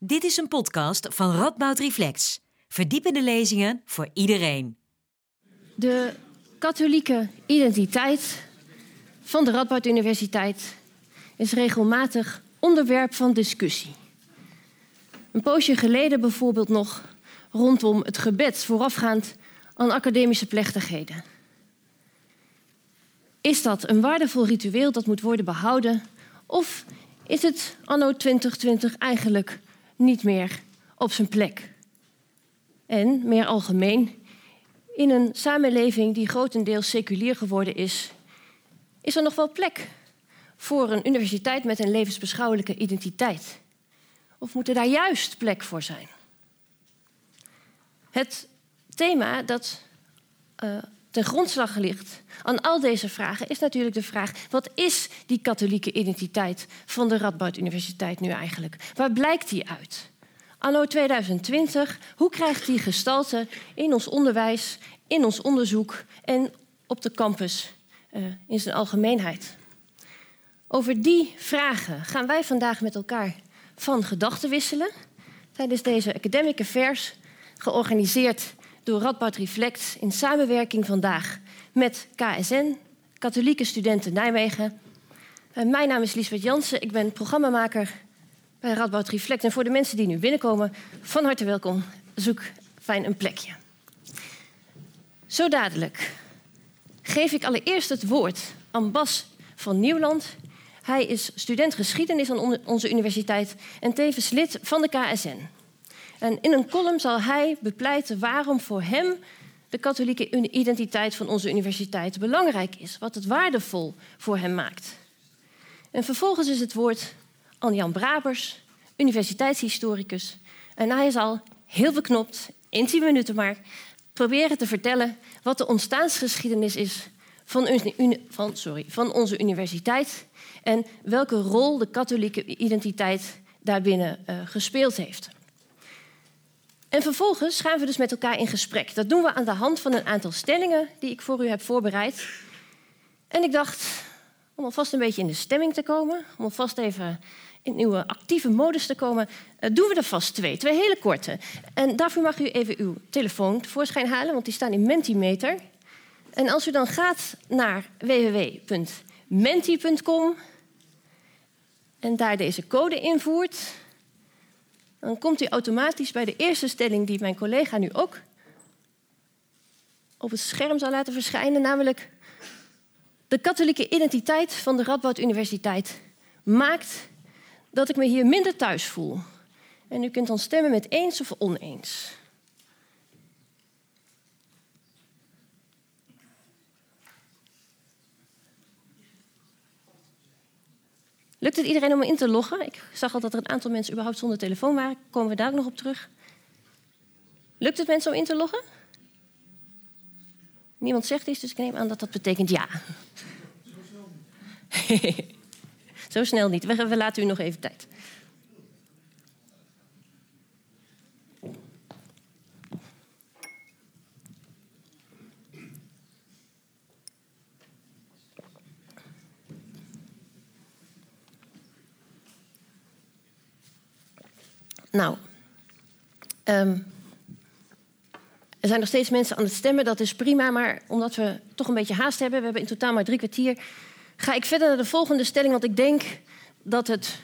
Dit is een podcast van Radboud Reflex. Verdiepende lezingen voor iedereen. De katholieke identiteit van de Radboud Universiteit is regelmatig onderwerp van discussie. Een poosje geleden bijvoorbeeld nog rondom het gebed voorafgaand aan academische plechtigheden. Is dat een waardevol ritueel dat moet worden behouden? Of is het anno 2020 eigenlijk niet meer op zijn plek? En meer algemeen, in een samenleving die grotendeels seculier geworden is, is er nog wel plek voor een universiteit met een levensbeschouwelijke identiteit? Of moet er daar juist plek voor zijn? Het thema dat uh, ten grondslag ligt aan al deze vragen is natuurlijk de vraag: wat is die katholieke identiteit van de Radboud Universiteit nu eigenlijk? Waar blijkt die uit? Anno 2020, hoe krijgt die gestalte in ons onderwijs, in ons onderzoek en op de campus uh, in zijn algemeenheid? Over die vragen gaan wij vandaag met elkaar van gedachten wisselen tijdens deze Academic Affairs, georganiseerd door Radboud Reflect in samenwerking vandaag met KSN, Katholieke Studenten Nijmegen. Uh, mijn naam is Liesbeth Jansen, ik ben programmamaker bij Radboud Reflect. En voor de mensen die nu binnenkomen, van harte welkom. Zoek fijn een plekje. Zo dadelijk geef ik allereerst het woord aan Bas van Nieuwland. Hij is student geschiedenis aan onze universiteit en tevens lid van de KSN. En in een column zal hij bepleiten waarom voor hem de katholieke identiteit van onze universiteit belangrijk is, wat het waardevol voor hem maakt. En vervolgens is het woord aan Jan Brabers, universiteitshistoricus. En hij zal heel beknopt, in 10 minuten maar, proberen te vertellen wat de ontstaansgeschiedenis is van, van, sorry, van onze universiteit en welke rol de katholieke identiteit daarbinnen uh, gespeeld heeft. En vervolgens gaan we dus met elkaar in gesprek. Dat doen we aan de hand van een aantal stellingen die ik voor u heb voorbereid. En ik dacht, om alvast een beetje in de stemming te komen, om alvast even in uw actieve modus te komen, uh, doen we er vast twee. Twee hele korte. En daarvoor mag u even uw telefoon tevoorschijn halen, want die staan in Mentimeter. En als u dan gaat naar www.menti.com en daar deze code invoert, dan komt u automatisch bij de eerste stelling die mijn collega nu ook op het scherm zal laten verschijnen, namelijk de katholieke identiteit van de Radboud Universiteit maakt dat ik me hier minder thuis voel. En u kunt dan stemmen met eens of oneens. Lukt het iedereen om in te loggen? Ik zag al dat er een aantal mensen überhaupt zonder telefoon waren. Komen we daar ook nog op terug? Lukt het mensen om in te loggen? Niemand zegt iets, dus ik neem aan dat dat betekent ja. Zo snel niet. We, we laten u nog even tijd. Nou, um, er zijn nog steeds mensen aan het stemmen, dat is prima. Maar omdat we toch een beetje haast hebben, we hebben in totaal maar drie kwartier, ga ik verder naar de volgende stelling. Want ik denk dat het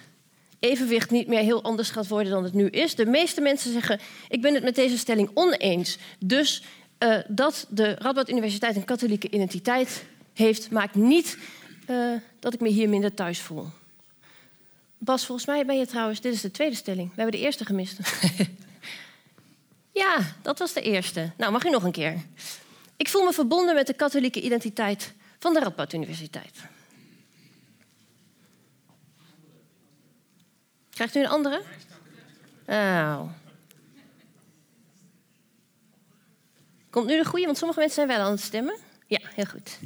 evenwicht niet meer heel anders gaat worden dan het nu is. De meeste mensen zeggen: Ik ben het met deze stelling oneens. Dus uh, dat de Radboud Universiteit een katholieke identiteit heeft, maakt niet uh, dat ik me hier minder thuis voel. Bas, volgens mij ben je trouwens, dit is de tweede stelling. We hebben de eerste gemist. ja, dat was de eerste. Nou, mag u nog een keer. Ik voel me verbonden met de katholieke identiteit van de Radboud Universiteit. Krijgt u een andere? Nou. Komt nu de goede, want sommige mensen zijn wel aan het stemmen. Ja, heel goed.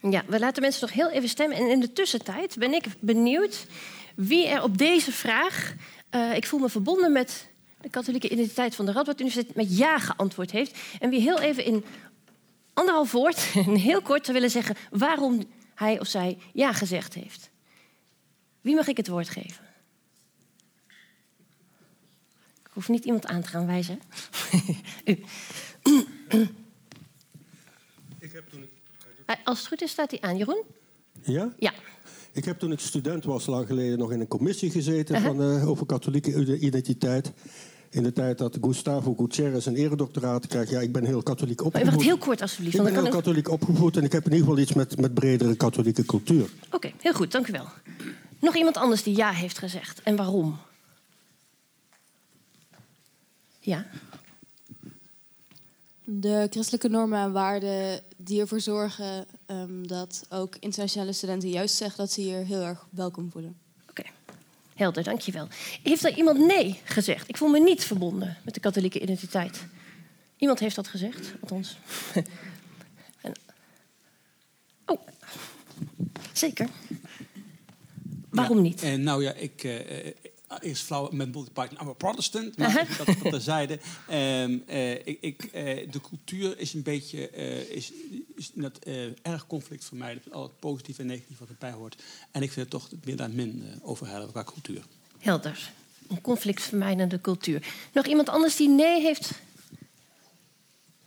Ja, we laten mensen nog heel even stemmen. En in de tussentijd ben ik benieuwd wie er op deze vraag... Uh, ik voel me verbonden met de katholieke identiteit van de Radboud Universiteit... met ja geantwoord heeft. En wie heel even in anderhalf woord, en heel kort zou willen zeggen... waarom hij of zij ja gezegd heeft. Wie mag ik het woord geven? Ik hoef niet iemand aan te gaan wijzen. Ik heb toen. Eh, als het goed is, staat hij aan. Jeroen? Ja? Ja. Ik heb toen ik student was, lang geleden, nog in een commissie gezeten uh -huh. van, uh, over katholieke identiteit. In de tijd dat Gustavo Gutierrez een eredoctoraat kreeg. Ja, ik ben heel katholiek opgevoed. Wacht heel kort alsjeblieft. Ik ben heel katholiek opgevoed en ik heb in ieder geval iets met, met bredere katholieke cultuur. Oké, okay, heel goed, dank u wel. Nog iemand anders die ja heeft gezegd en waarom? Ja. De christelijke normen en waarden die ervoor zorgen um, dat ook internationale studenten juist zeggen dat ze hier heel erg welkom voelen. Oké, okay. helder, dankjewel. Heeft er iemand nee gezegd? Ik voel me niet verbonden met de katholieke identiteit. Iemand heeft dat gezegd, althans. en... Oh, zeker. Waarom ja, niet? Uh, nou ja, ik, uh, eerst flauw met multiparty. I'm a Protestant, maar uh -huh. dat, dat terzijde. Um, uh, ik, ik, uh, de cultuur is een beetje is, is net, erg conflict voor mij. Al het positieve en negatieve wat erbij hoort. En ik vind het toch meer dan min over hebben qua cultuur. Helder. Een conflictvermijdende cultuur. Nog iemand anders die nee heeft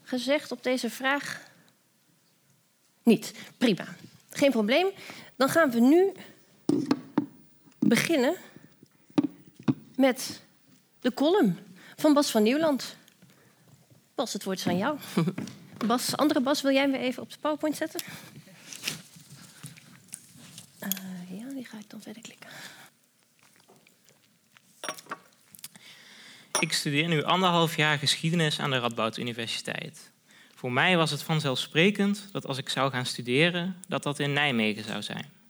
gezegd op deze vraag? Niet. Prima. Geen probleem. Dan gaan we nu beginnen met de column van Bas van Nieuwland. Bas, het woord is aan jou. Bas, andere Bas, wil jij weer even op de PowerPoint zetten? Uh, ja, die ga ik dan verder klikken. Ik studeer nu anderhalf jaar geschiedenis aan de Radboud Universiteit. Voor mij was het vanzelfsprekend dat als ik zou gaan studeren, dat dat in Nijmegen zou zijn.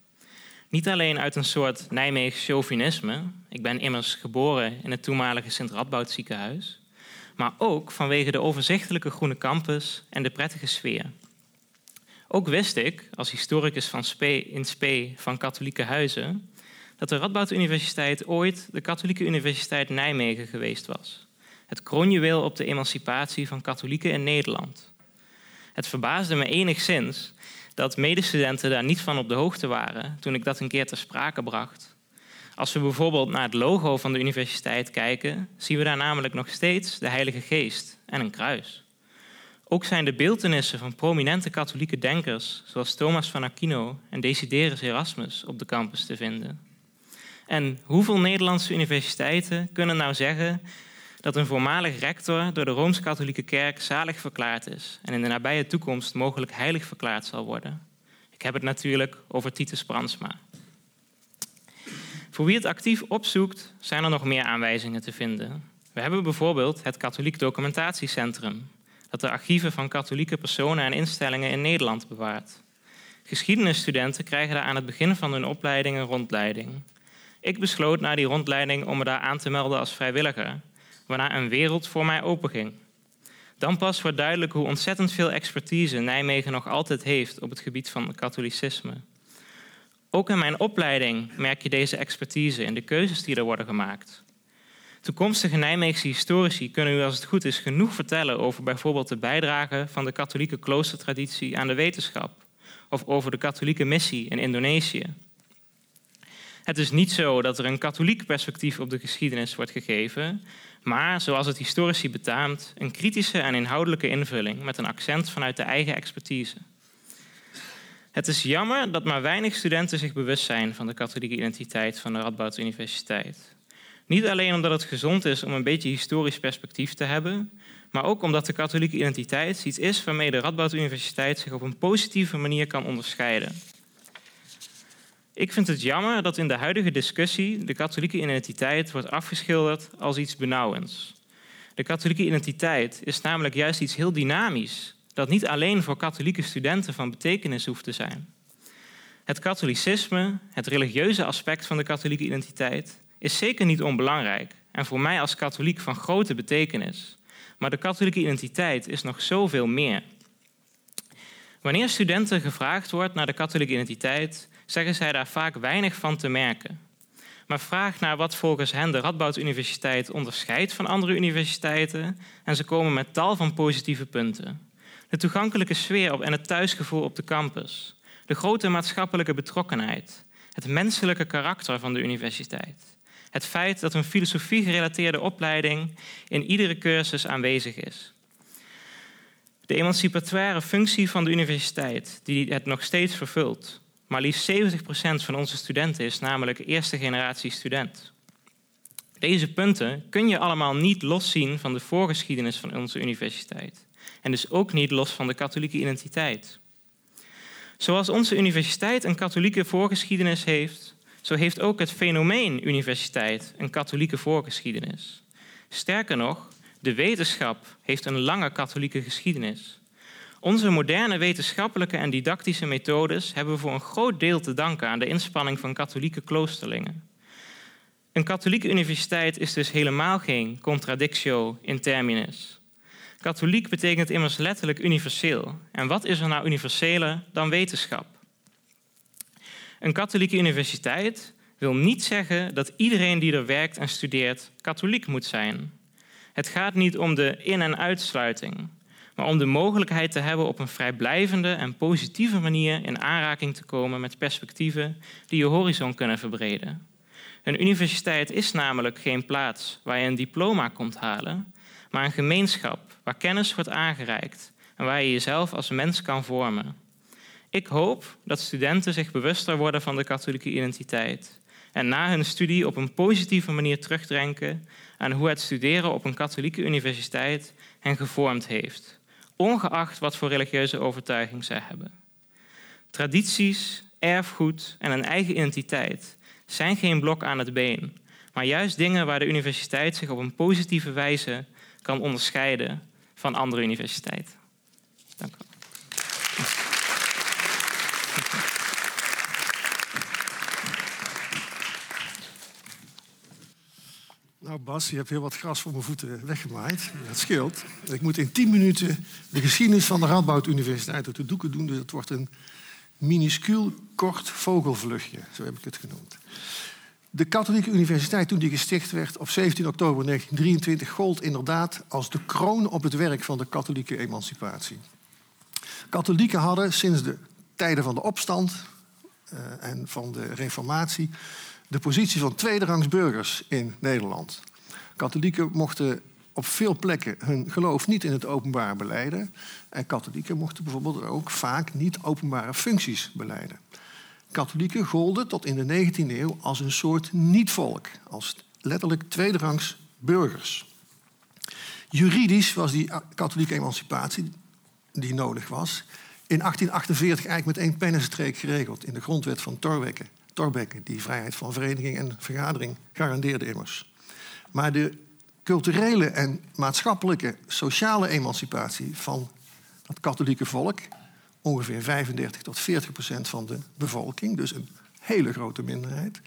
Niet alleen uit een soort Nijmeegs chauvinisme, ik ben immers geboren in het toenmalige Sint-Radboud ziekenhuis, maar ook vanwege de overzichtelijke groene campus en de prettige sfeer. Ook wist ik, als historicus van Spee, in Spee van katholieke huizen, dat de Radboud Universiteit ooit de Katholieke Universiteit Nijmegen geweest was. Het kroonjuweel op de emancipatie van katholieken in Nederland. Het verbaasde me enigszins dat medestudenten daar niet van op de hoogte waren toen ik dat een keer ter sprake bracht. Als we bijvoorbeeld naar het logo van de universiteit kijken, zien we daar namelijk nog steeds de Heilige Geest en een kruis. Ook zijn de beeldenissen van prominente katholieke denkers, zoals Thomas van Aquino en Desiderius Erasmus, op de campus te vinden. En hoeveel Nederlandse universiteiten kunnen nou zeggen dat een voormalig rector door de Rooms-Katholieke Kerk zalig verklaard is en in de nabije toekomst mogelijk heilig verklaard zal worden. Ik heb het natuurlijk over Titus Bransma. Voor wie het actief opzoekt, zijn er nog meer aanwijzingen te vinden. We hebben bijvoorbeeld het Katholiek Documentatiecentrum, dat de archieven van katholieke personen en instellingen in Nederland bewaart. Geschiedenisstudenten krijgen daar aan het begin van hun opleiding een rondleiding. Ik besloot na die rondleiding om me daar aan te melden als vrijwilliger waarna een wereld voor mij openging. Dan pas wordt duidelijk hoe ontzettend veel expertise Nijmegen nog altijd heeft op het gebied van katholicisme. Ook in mijn opleiding merk je deze expertise in de keuzes die er worden gemaakt. Toekomstige Nijmeegse historici kunnen u als het goed is genoeg vertellen over bijvoorbeeld de bijdrage van de katholieke kloostertraditie aan de wetenschap of over de katholieke missie in Indonesië. Het is niet zo dat er een katholiek perspectief op de geschiedenis wordt gegeven, maar zoals het historici betaamt, een kritische en inhoudelijke invulling met een accent vanuit de eigen expertise. Het is jammer dat maar weinig studenten zich bewust zijn van de katholieke identiteit van de Radboud Universiteit. Niet alleen omdat het gezond is om een beetje historisch perspectief te hebben, maar ook omdat de katholieke identiteit iets is waarmee de Radboud Universiteit zich op een positieve manier kan onderscheiden. Ik vind het jammer dat in de huidige discussie de katholieke identiteit wordt afgeschilderd als iets benauwends. De katholieke identiteit is namelijk juist iets heel dynamisch, dat niet alleen voor katholieke studenten van betekenis hoeft te zijn. Het katholicisme, het religieuze aspect van de katholieke identiteit, is zeker niet onbelangrijk en voor mij als katholiek van grote betekenis. Maar de katholieke identiteit is nog zoveel meer. Wanneer studenten gevraagd wordt naar de katholieke identiteit, zeggen zij daar vaak weinig van te merken. Maar vraag naar wat volgens hen de Radboud Universiteit onderscheidt van andere universiteiten en ze komen met tal van positieve punten. De toegankelijke sfeer en het thuisgevoel op de campus, de grote maatschappelijke betrokkenheid, het menselijke karakter van de universiteit. Het feit dat een filosofie-gerelateerde opleiding in iedere cursus aanwezig is. De emancipatoire functie van de universiteit, die het nog steeds vervult. Maar liefst 70% van onze studenten is namelijk eerste generatie student. Deze punten kun je allemaal niet loszien van de voorgeschiedenis van onze universiteit. En dus ook niet los van de katholieke identiteit. Zoals onze universiteit een katholieke voorgeschiedenis heeft, zo heeft ook het fenomeen universiteit een katholieke voorgeschiedenis. Sterker nog, de wetenschap heeft een lange katholieke geschiedenis. Onze moderne wetenschappelijke en didactische methodes hebben voor een groot deel te danken aan de inspanning van katholieke kloosterlingen. Een katholieke universiteit is dus helemaal geen contradictio in terminis. Katholiek betekent immers letterlijk universeel. En wat is er nou universeler dan wetenschap? Een katholieke universiteit wil niet zeggen dat iedereen die er werkt en studeert katholiek moet zijn. Het gaat niet om de in- en uitsluiting, maar om de mogelijkheid te hebben op een vrijblijvende en positieve manier in aanraking te komen met perspectieven die je horizon kunnen verbreden. Een universiteit is namelijk geen plaats waar je een diploma komt halen, maar een gemeenschap waar kennis wordt aangereikt en waar je jezelf als mens kan vormen. Ik hoop dat studenten zich bewuster worden van de katholieke identiteit en na hun studie op een positieve manier terugdenken aan hoe het studeren op een katholieke universiteit hen gevormd heeft, ongeacht wat voor religieuze overtuiging zij hebben. Tradities, erfgoed en een eigen identiteit zijn geen blok aan het been, maar juist dingen waar de universiteit zich op een positieve wijze kan onderscheiden van andere universiteiten. Dank u wel. Nou Bas, je hebt heel wat gras voor mijn voeten weggemaaid. Dat scheelt. Ik moet in tien minuten de geschiedenis van de Radboud Universiteit uit de doeken doen. Dus het wordt een minuscuul kort vogelvluchtje, zo heb ik het genoemd. De katholieke universiteit, toen die gesticht werd op 17 oktober 1923, gold inderdaad als de kroon op het werk van de katholieke emancipatie. Katholieken hadden sinds de tijden van de opstand uh, en van de reformatie de positie van tweederangs burgers in Nederland. Katholieken mochten op veel plekken hun geloof niet in het openbaar beleiden. En katholieken mochten bijvoorbeeld ook vaak niet openbare functies beleiden. Katholieken golden tot in de 19e eeuw als een soort niet-volk, als letterlijk tweederangs burgers. Juridisch was die katholieke emancipatie die nodig was, in 1848 eigenlijk met één pennenstreek geregeld in de grondwet van Torbekke. Torbekke, die vrijheid van vereniging en vergadering garandeerde immers. Maar de culturele en maatschappelijke, sociale emancipatie van het katholieke volk, ongeveer 35 tot 40 procent van de bevolking, dus een hele grote minderheid,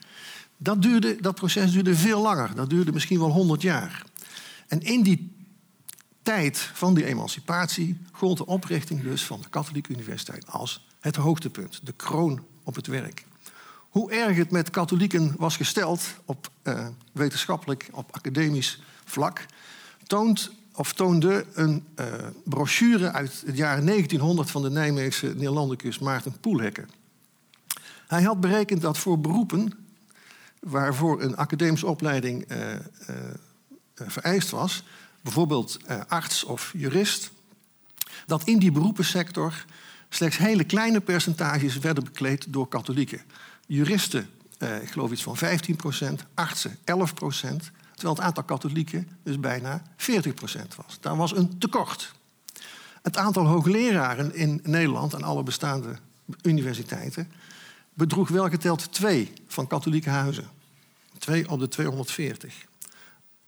dat, duurde, dat proces duurde veel langer. Dat duurde misschien wel 100 jaar. En in die tijd van die emancipatie gold de oprichting dus van de katholieke universiteit als het hoogtepunt, de kroon op het werk. Hoe erg het met katholieken was gesteld op uh, wetenschappelijk, op academisch vlak, toont of toonde een uh, brochure uit het jaar 1900 van de Nijmeegse Neerlandicus Maarten Poelhekke. Hij had berekend dat voor beroepen waarvoor een academische opleiding uh, vereist was, bijvoorbeeld arts of jurist, dat in die beroepensector slechts hele kleine percentages werden bekleed door katholieken. Juristen, ik geloof iets van 15 procent, artsen 11 procent, Terwijl het aantal katholieken dus bijna 40% was. Daar was een tekort. Het aantal hoogleraren in Nederland en alle bestaande universiteiten bedroeg wel geteld twee van katholieke huizen. Twee op de 240.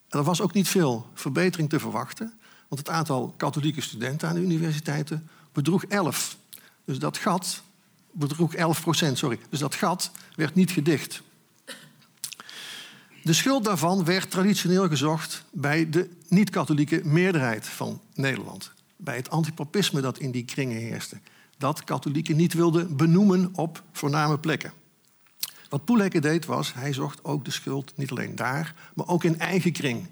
En er was ook niet veel verbetering te verwachten, want het aantal katholieke studenten aan de universiteiten bedroeg 11. Dus dat gat bedroeg 11 procent, sorry. Dus dat gat werd niet gedicht. De schuld daarvan werd traditioneel gezocht bij de niet-katholieke meerderheid van Nederland. Bij het antipapisme dat in die kringen heerste. dat katholieken niet wilden benoemen op voorname plekken. Wat Poeleke deed was, hij zocht ook de schuld niet alleen daar, maar ook in eigen kring.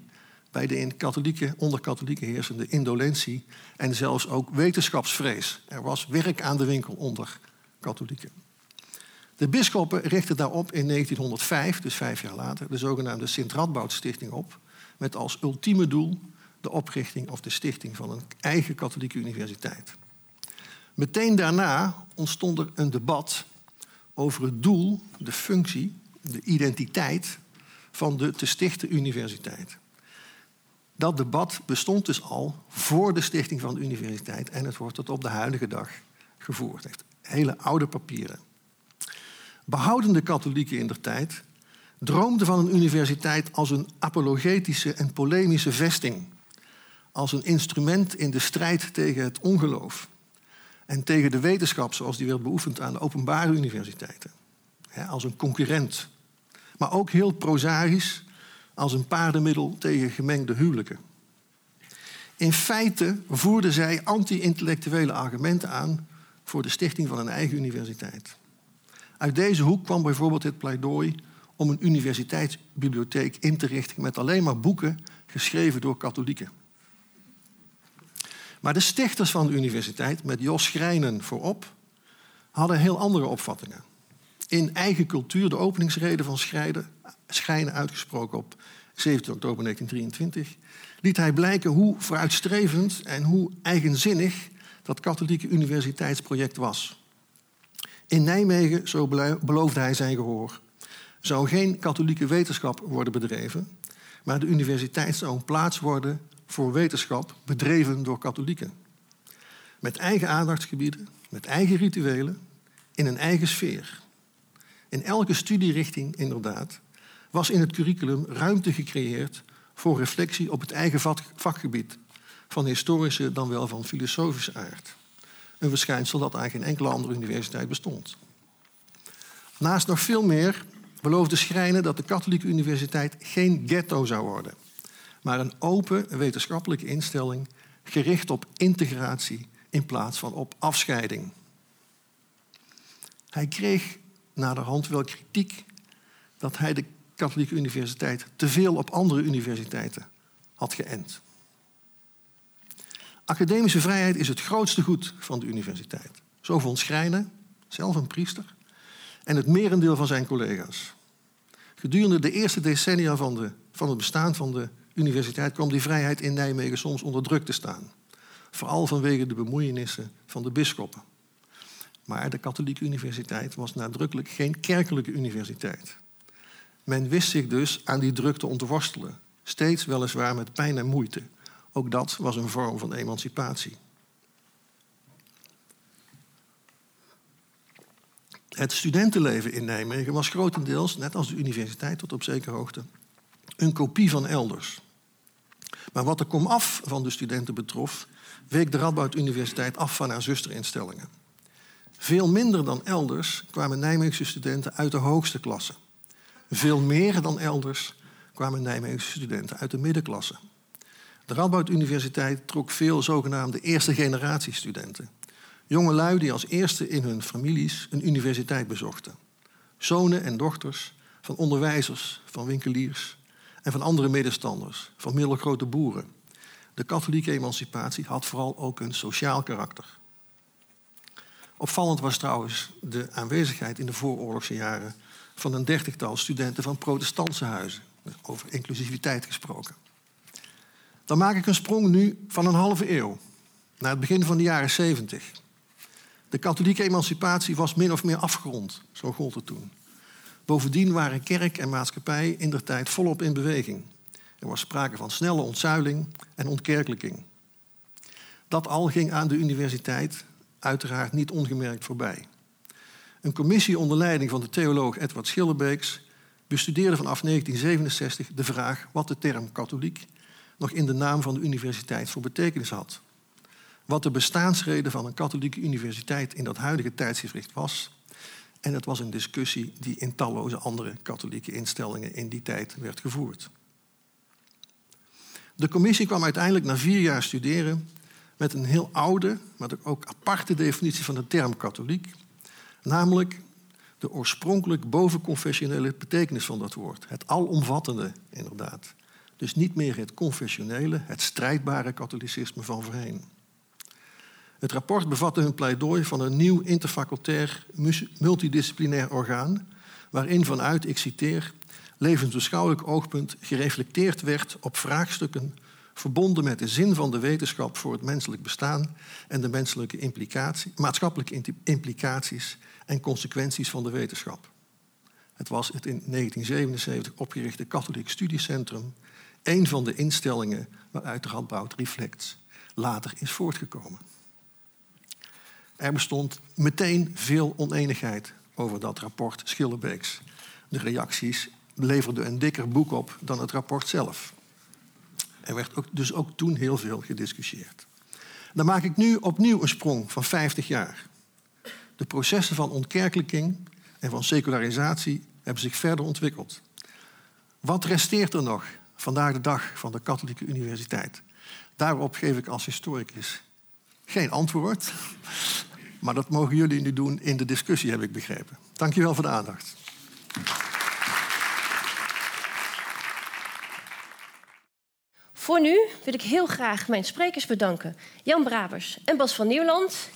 Bij de in katholieke, onder katholieken heersende indolentie en zelfs ook wetenschapsvrees. Er was werk aan de winkel onder De bisschoppen richtten daarop in 1905, dus vijf jaar later, de zogenaamde Sint-Radboud-stichting op. Met als ultieme doel de oprichting of de stichting van een eigen katholieke universiteit. Meteen daarna ontstond er een debat over het doel, de functie, de identiteit van de te stichten universiteit. Dat debat bestond dus al voor de stichting van de universiteit en het wordt tot op de huidige dag gevoerd. Heeft hele oude papieren. Behoudende katholieken in der tijd droomden van een universiteit als een apologetische en polemische vesting, als een instrument in de strijd tegen het ongeloof en tegen de wetenschap zoals die werd beoefend aan de openbare universiteiten. als een concurrent. Maar ook heel prozaïs als een paardenmiddel tegen gemengde huwelijken. In feite voerden zij anti-intellectuele argumenten aan voor de stichting van een eigen universiteit. Uit deze hoek kwam bijvoorbeeld het pleidooi om een universiteitsbibliotheek in te richten met alleen maar boeken geschreven door katholieken. Maar de stichters van de universiteit, met Jos Schrijnen voorop, hadden heel andere opvattingen. In eigen cultuur de openingsrede van Schrijnen, uitgesproken op 17 oktober 1923, liet hij blijken hoe vooruitstrevend en hoe eigenzinnig dat katholieke universiteitsproject was. In Nijmegen, zo beloofde hij zijn gehoor, zou geen katholieke wetenschap worden bedreven, maar de universiteit zou een plaats worden voor wetenschap bedreven door katholieken. Met eigen aandachtsgebieden, met eigen rituelen, in een eigen sfeer. In elke studierichting, inderdaad, was in het curriculum ruimte gecreëerd voor reflectie op het eigen vakgebied, van historische dan wel van filosofische aard. Een verschijnsel dat aan geen enkele andere universiteit bestond. Naast nog veel meer beloofde Schrijnen dat de katholieke universiteit geen ghetto zou worden maar een open wetenschappelijke instelling gericht op integratie in plaats van op afscheiding. Hij kreeg naderhand wel kritiek dat hij de katholieke universiteit te veel op andere universiteiten had geënt. Academische vrijheid is het grootste goed van de universiteit. Zo vond Schrijnen, zelf een priester, en het merendeel van zijn collega's. Gedurende de eerste decennia van, de, van het bestaan van de universiteit kwam die vrijheid in Nijmegen soms onder druk te staan. Vooral vanwege de bemoeienissen van de bisschoppen. Maar de katholieke universiteit was nadrukkelijk geen kerkelijke universiteit. Men wist zich dus aan die druk te ontworstelen. Steeds weliswaar met pijn en moeite. Ook dat was een vorm van emancipatie. Het studentenleven in Nijmegen was grotendeels, net als de universiteit tot op zekere hoogte, een kopie van elders. Maar wat de komaf van de studenten betrof, week de Radboud Universiteit af van haar zusterinstellingen. Veel minder dan elders kwamen Nijmeegse studenten uit de hoogste klasse. Veel meer dan elders kwamen Nijmeegse studenten uit de middenklasse. De Radboud Universiteit trok veel zogenaamde eerste generatie studenten. Jonge lui die als eerste in hun families een universiteit bezochten. Zonen en dochters van onderwijzers, van winkeliers, en van andere middenstanders, van middelgrote boeren. De katholieke emancipatie had vooral ook een sociaal karakter. Opvallend was trouwens de aanwezigheid in de vooroorlogse jaren van een dertigtal studenten van protestantse huizen, over inclusiviteit gesproken. Dan maak ik een sprong nu van een halve eeuw, naar het begin van de jaren zeventig. De katholieke emancipatie was min of meer afgerond, zo gold het toen. Bovendien waren kerk en maatschappij in der tijd volop in beweging. Er was sprake van snelle ontzuiling en ontkerkelijking. Dat al ging aan de universiteit uiteraard niet ongemerkt voorbij. Een commissie onder leiding van de theoloog Edward Schillerbeeks bestudeerde vanaf 1967 de vraag wat de term katholiek nog in de naam van de universiteit voor betekenis had. Wat de bestaansreden van een katholieke universiteit in dat huidige tijdsgevricht was en het was een discussie die in talloze andere katholieke instellingen in die tijd werd gevoerd. De commissie kwam uiteindelijk na vier jaar studeren met een heel oude, maar ook aparte definitie van de term katholiek. Namelijk de oorspronkelijk bovenconfessionele betekenis van dat woord. Het alomvattende, inderdaad. Dus niet meer het confessionele, het strijdbare katholicisme van voorheen. Het rapport bevatte hun pleidooi van een nieuw interfacultair multidisciplinair orgaan, waarin vanuit, ik citeer, levensbeschouwelijk oogpunt gereflecteerd werd op vraagstukken verbonden met de zin van de wetenschap voor het menselijk bestaan en de menselijke implicatie, maatschappelijke implicaties en consequenties van de wetenschap. Het was het in 1977 opgerichte katholiek studiecentrum, een van de instellingen waaruit de Radboud Reflects later is voortgekomen. Er bestond meteen veel oneenigheid over dat rapport Schillebeeks. De reacties leverden een dikker boek op dan het rapport zelf. Er werd ook, dus ook toen heel veel gediscussieerd. Dan maak ik nu opnieuw een sprong van 50 jaar. De processen van ontkerkelijking en van secularisatie hebben zich verder ontwikkeld. Wat resteert er nog vandaag de dag van de Katholieke Universiteit? Daarop geef ik als historicus geen antwoord. Maar dat mogen jullie nu doen in de discussie, heb ik begrepen. Dank je wel voor de aandacht. Voor nu wil ik heel graag mijn sprekers bedanken. Jan Brabers en Bas van Nieuwland.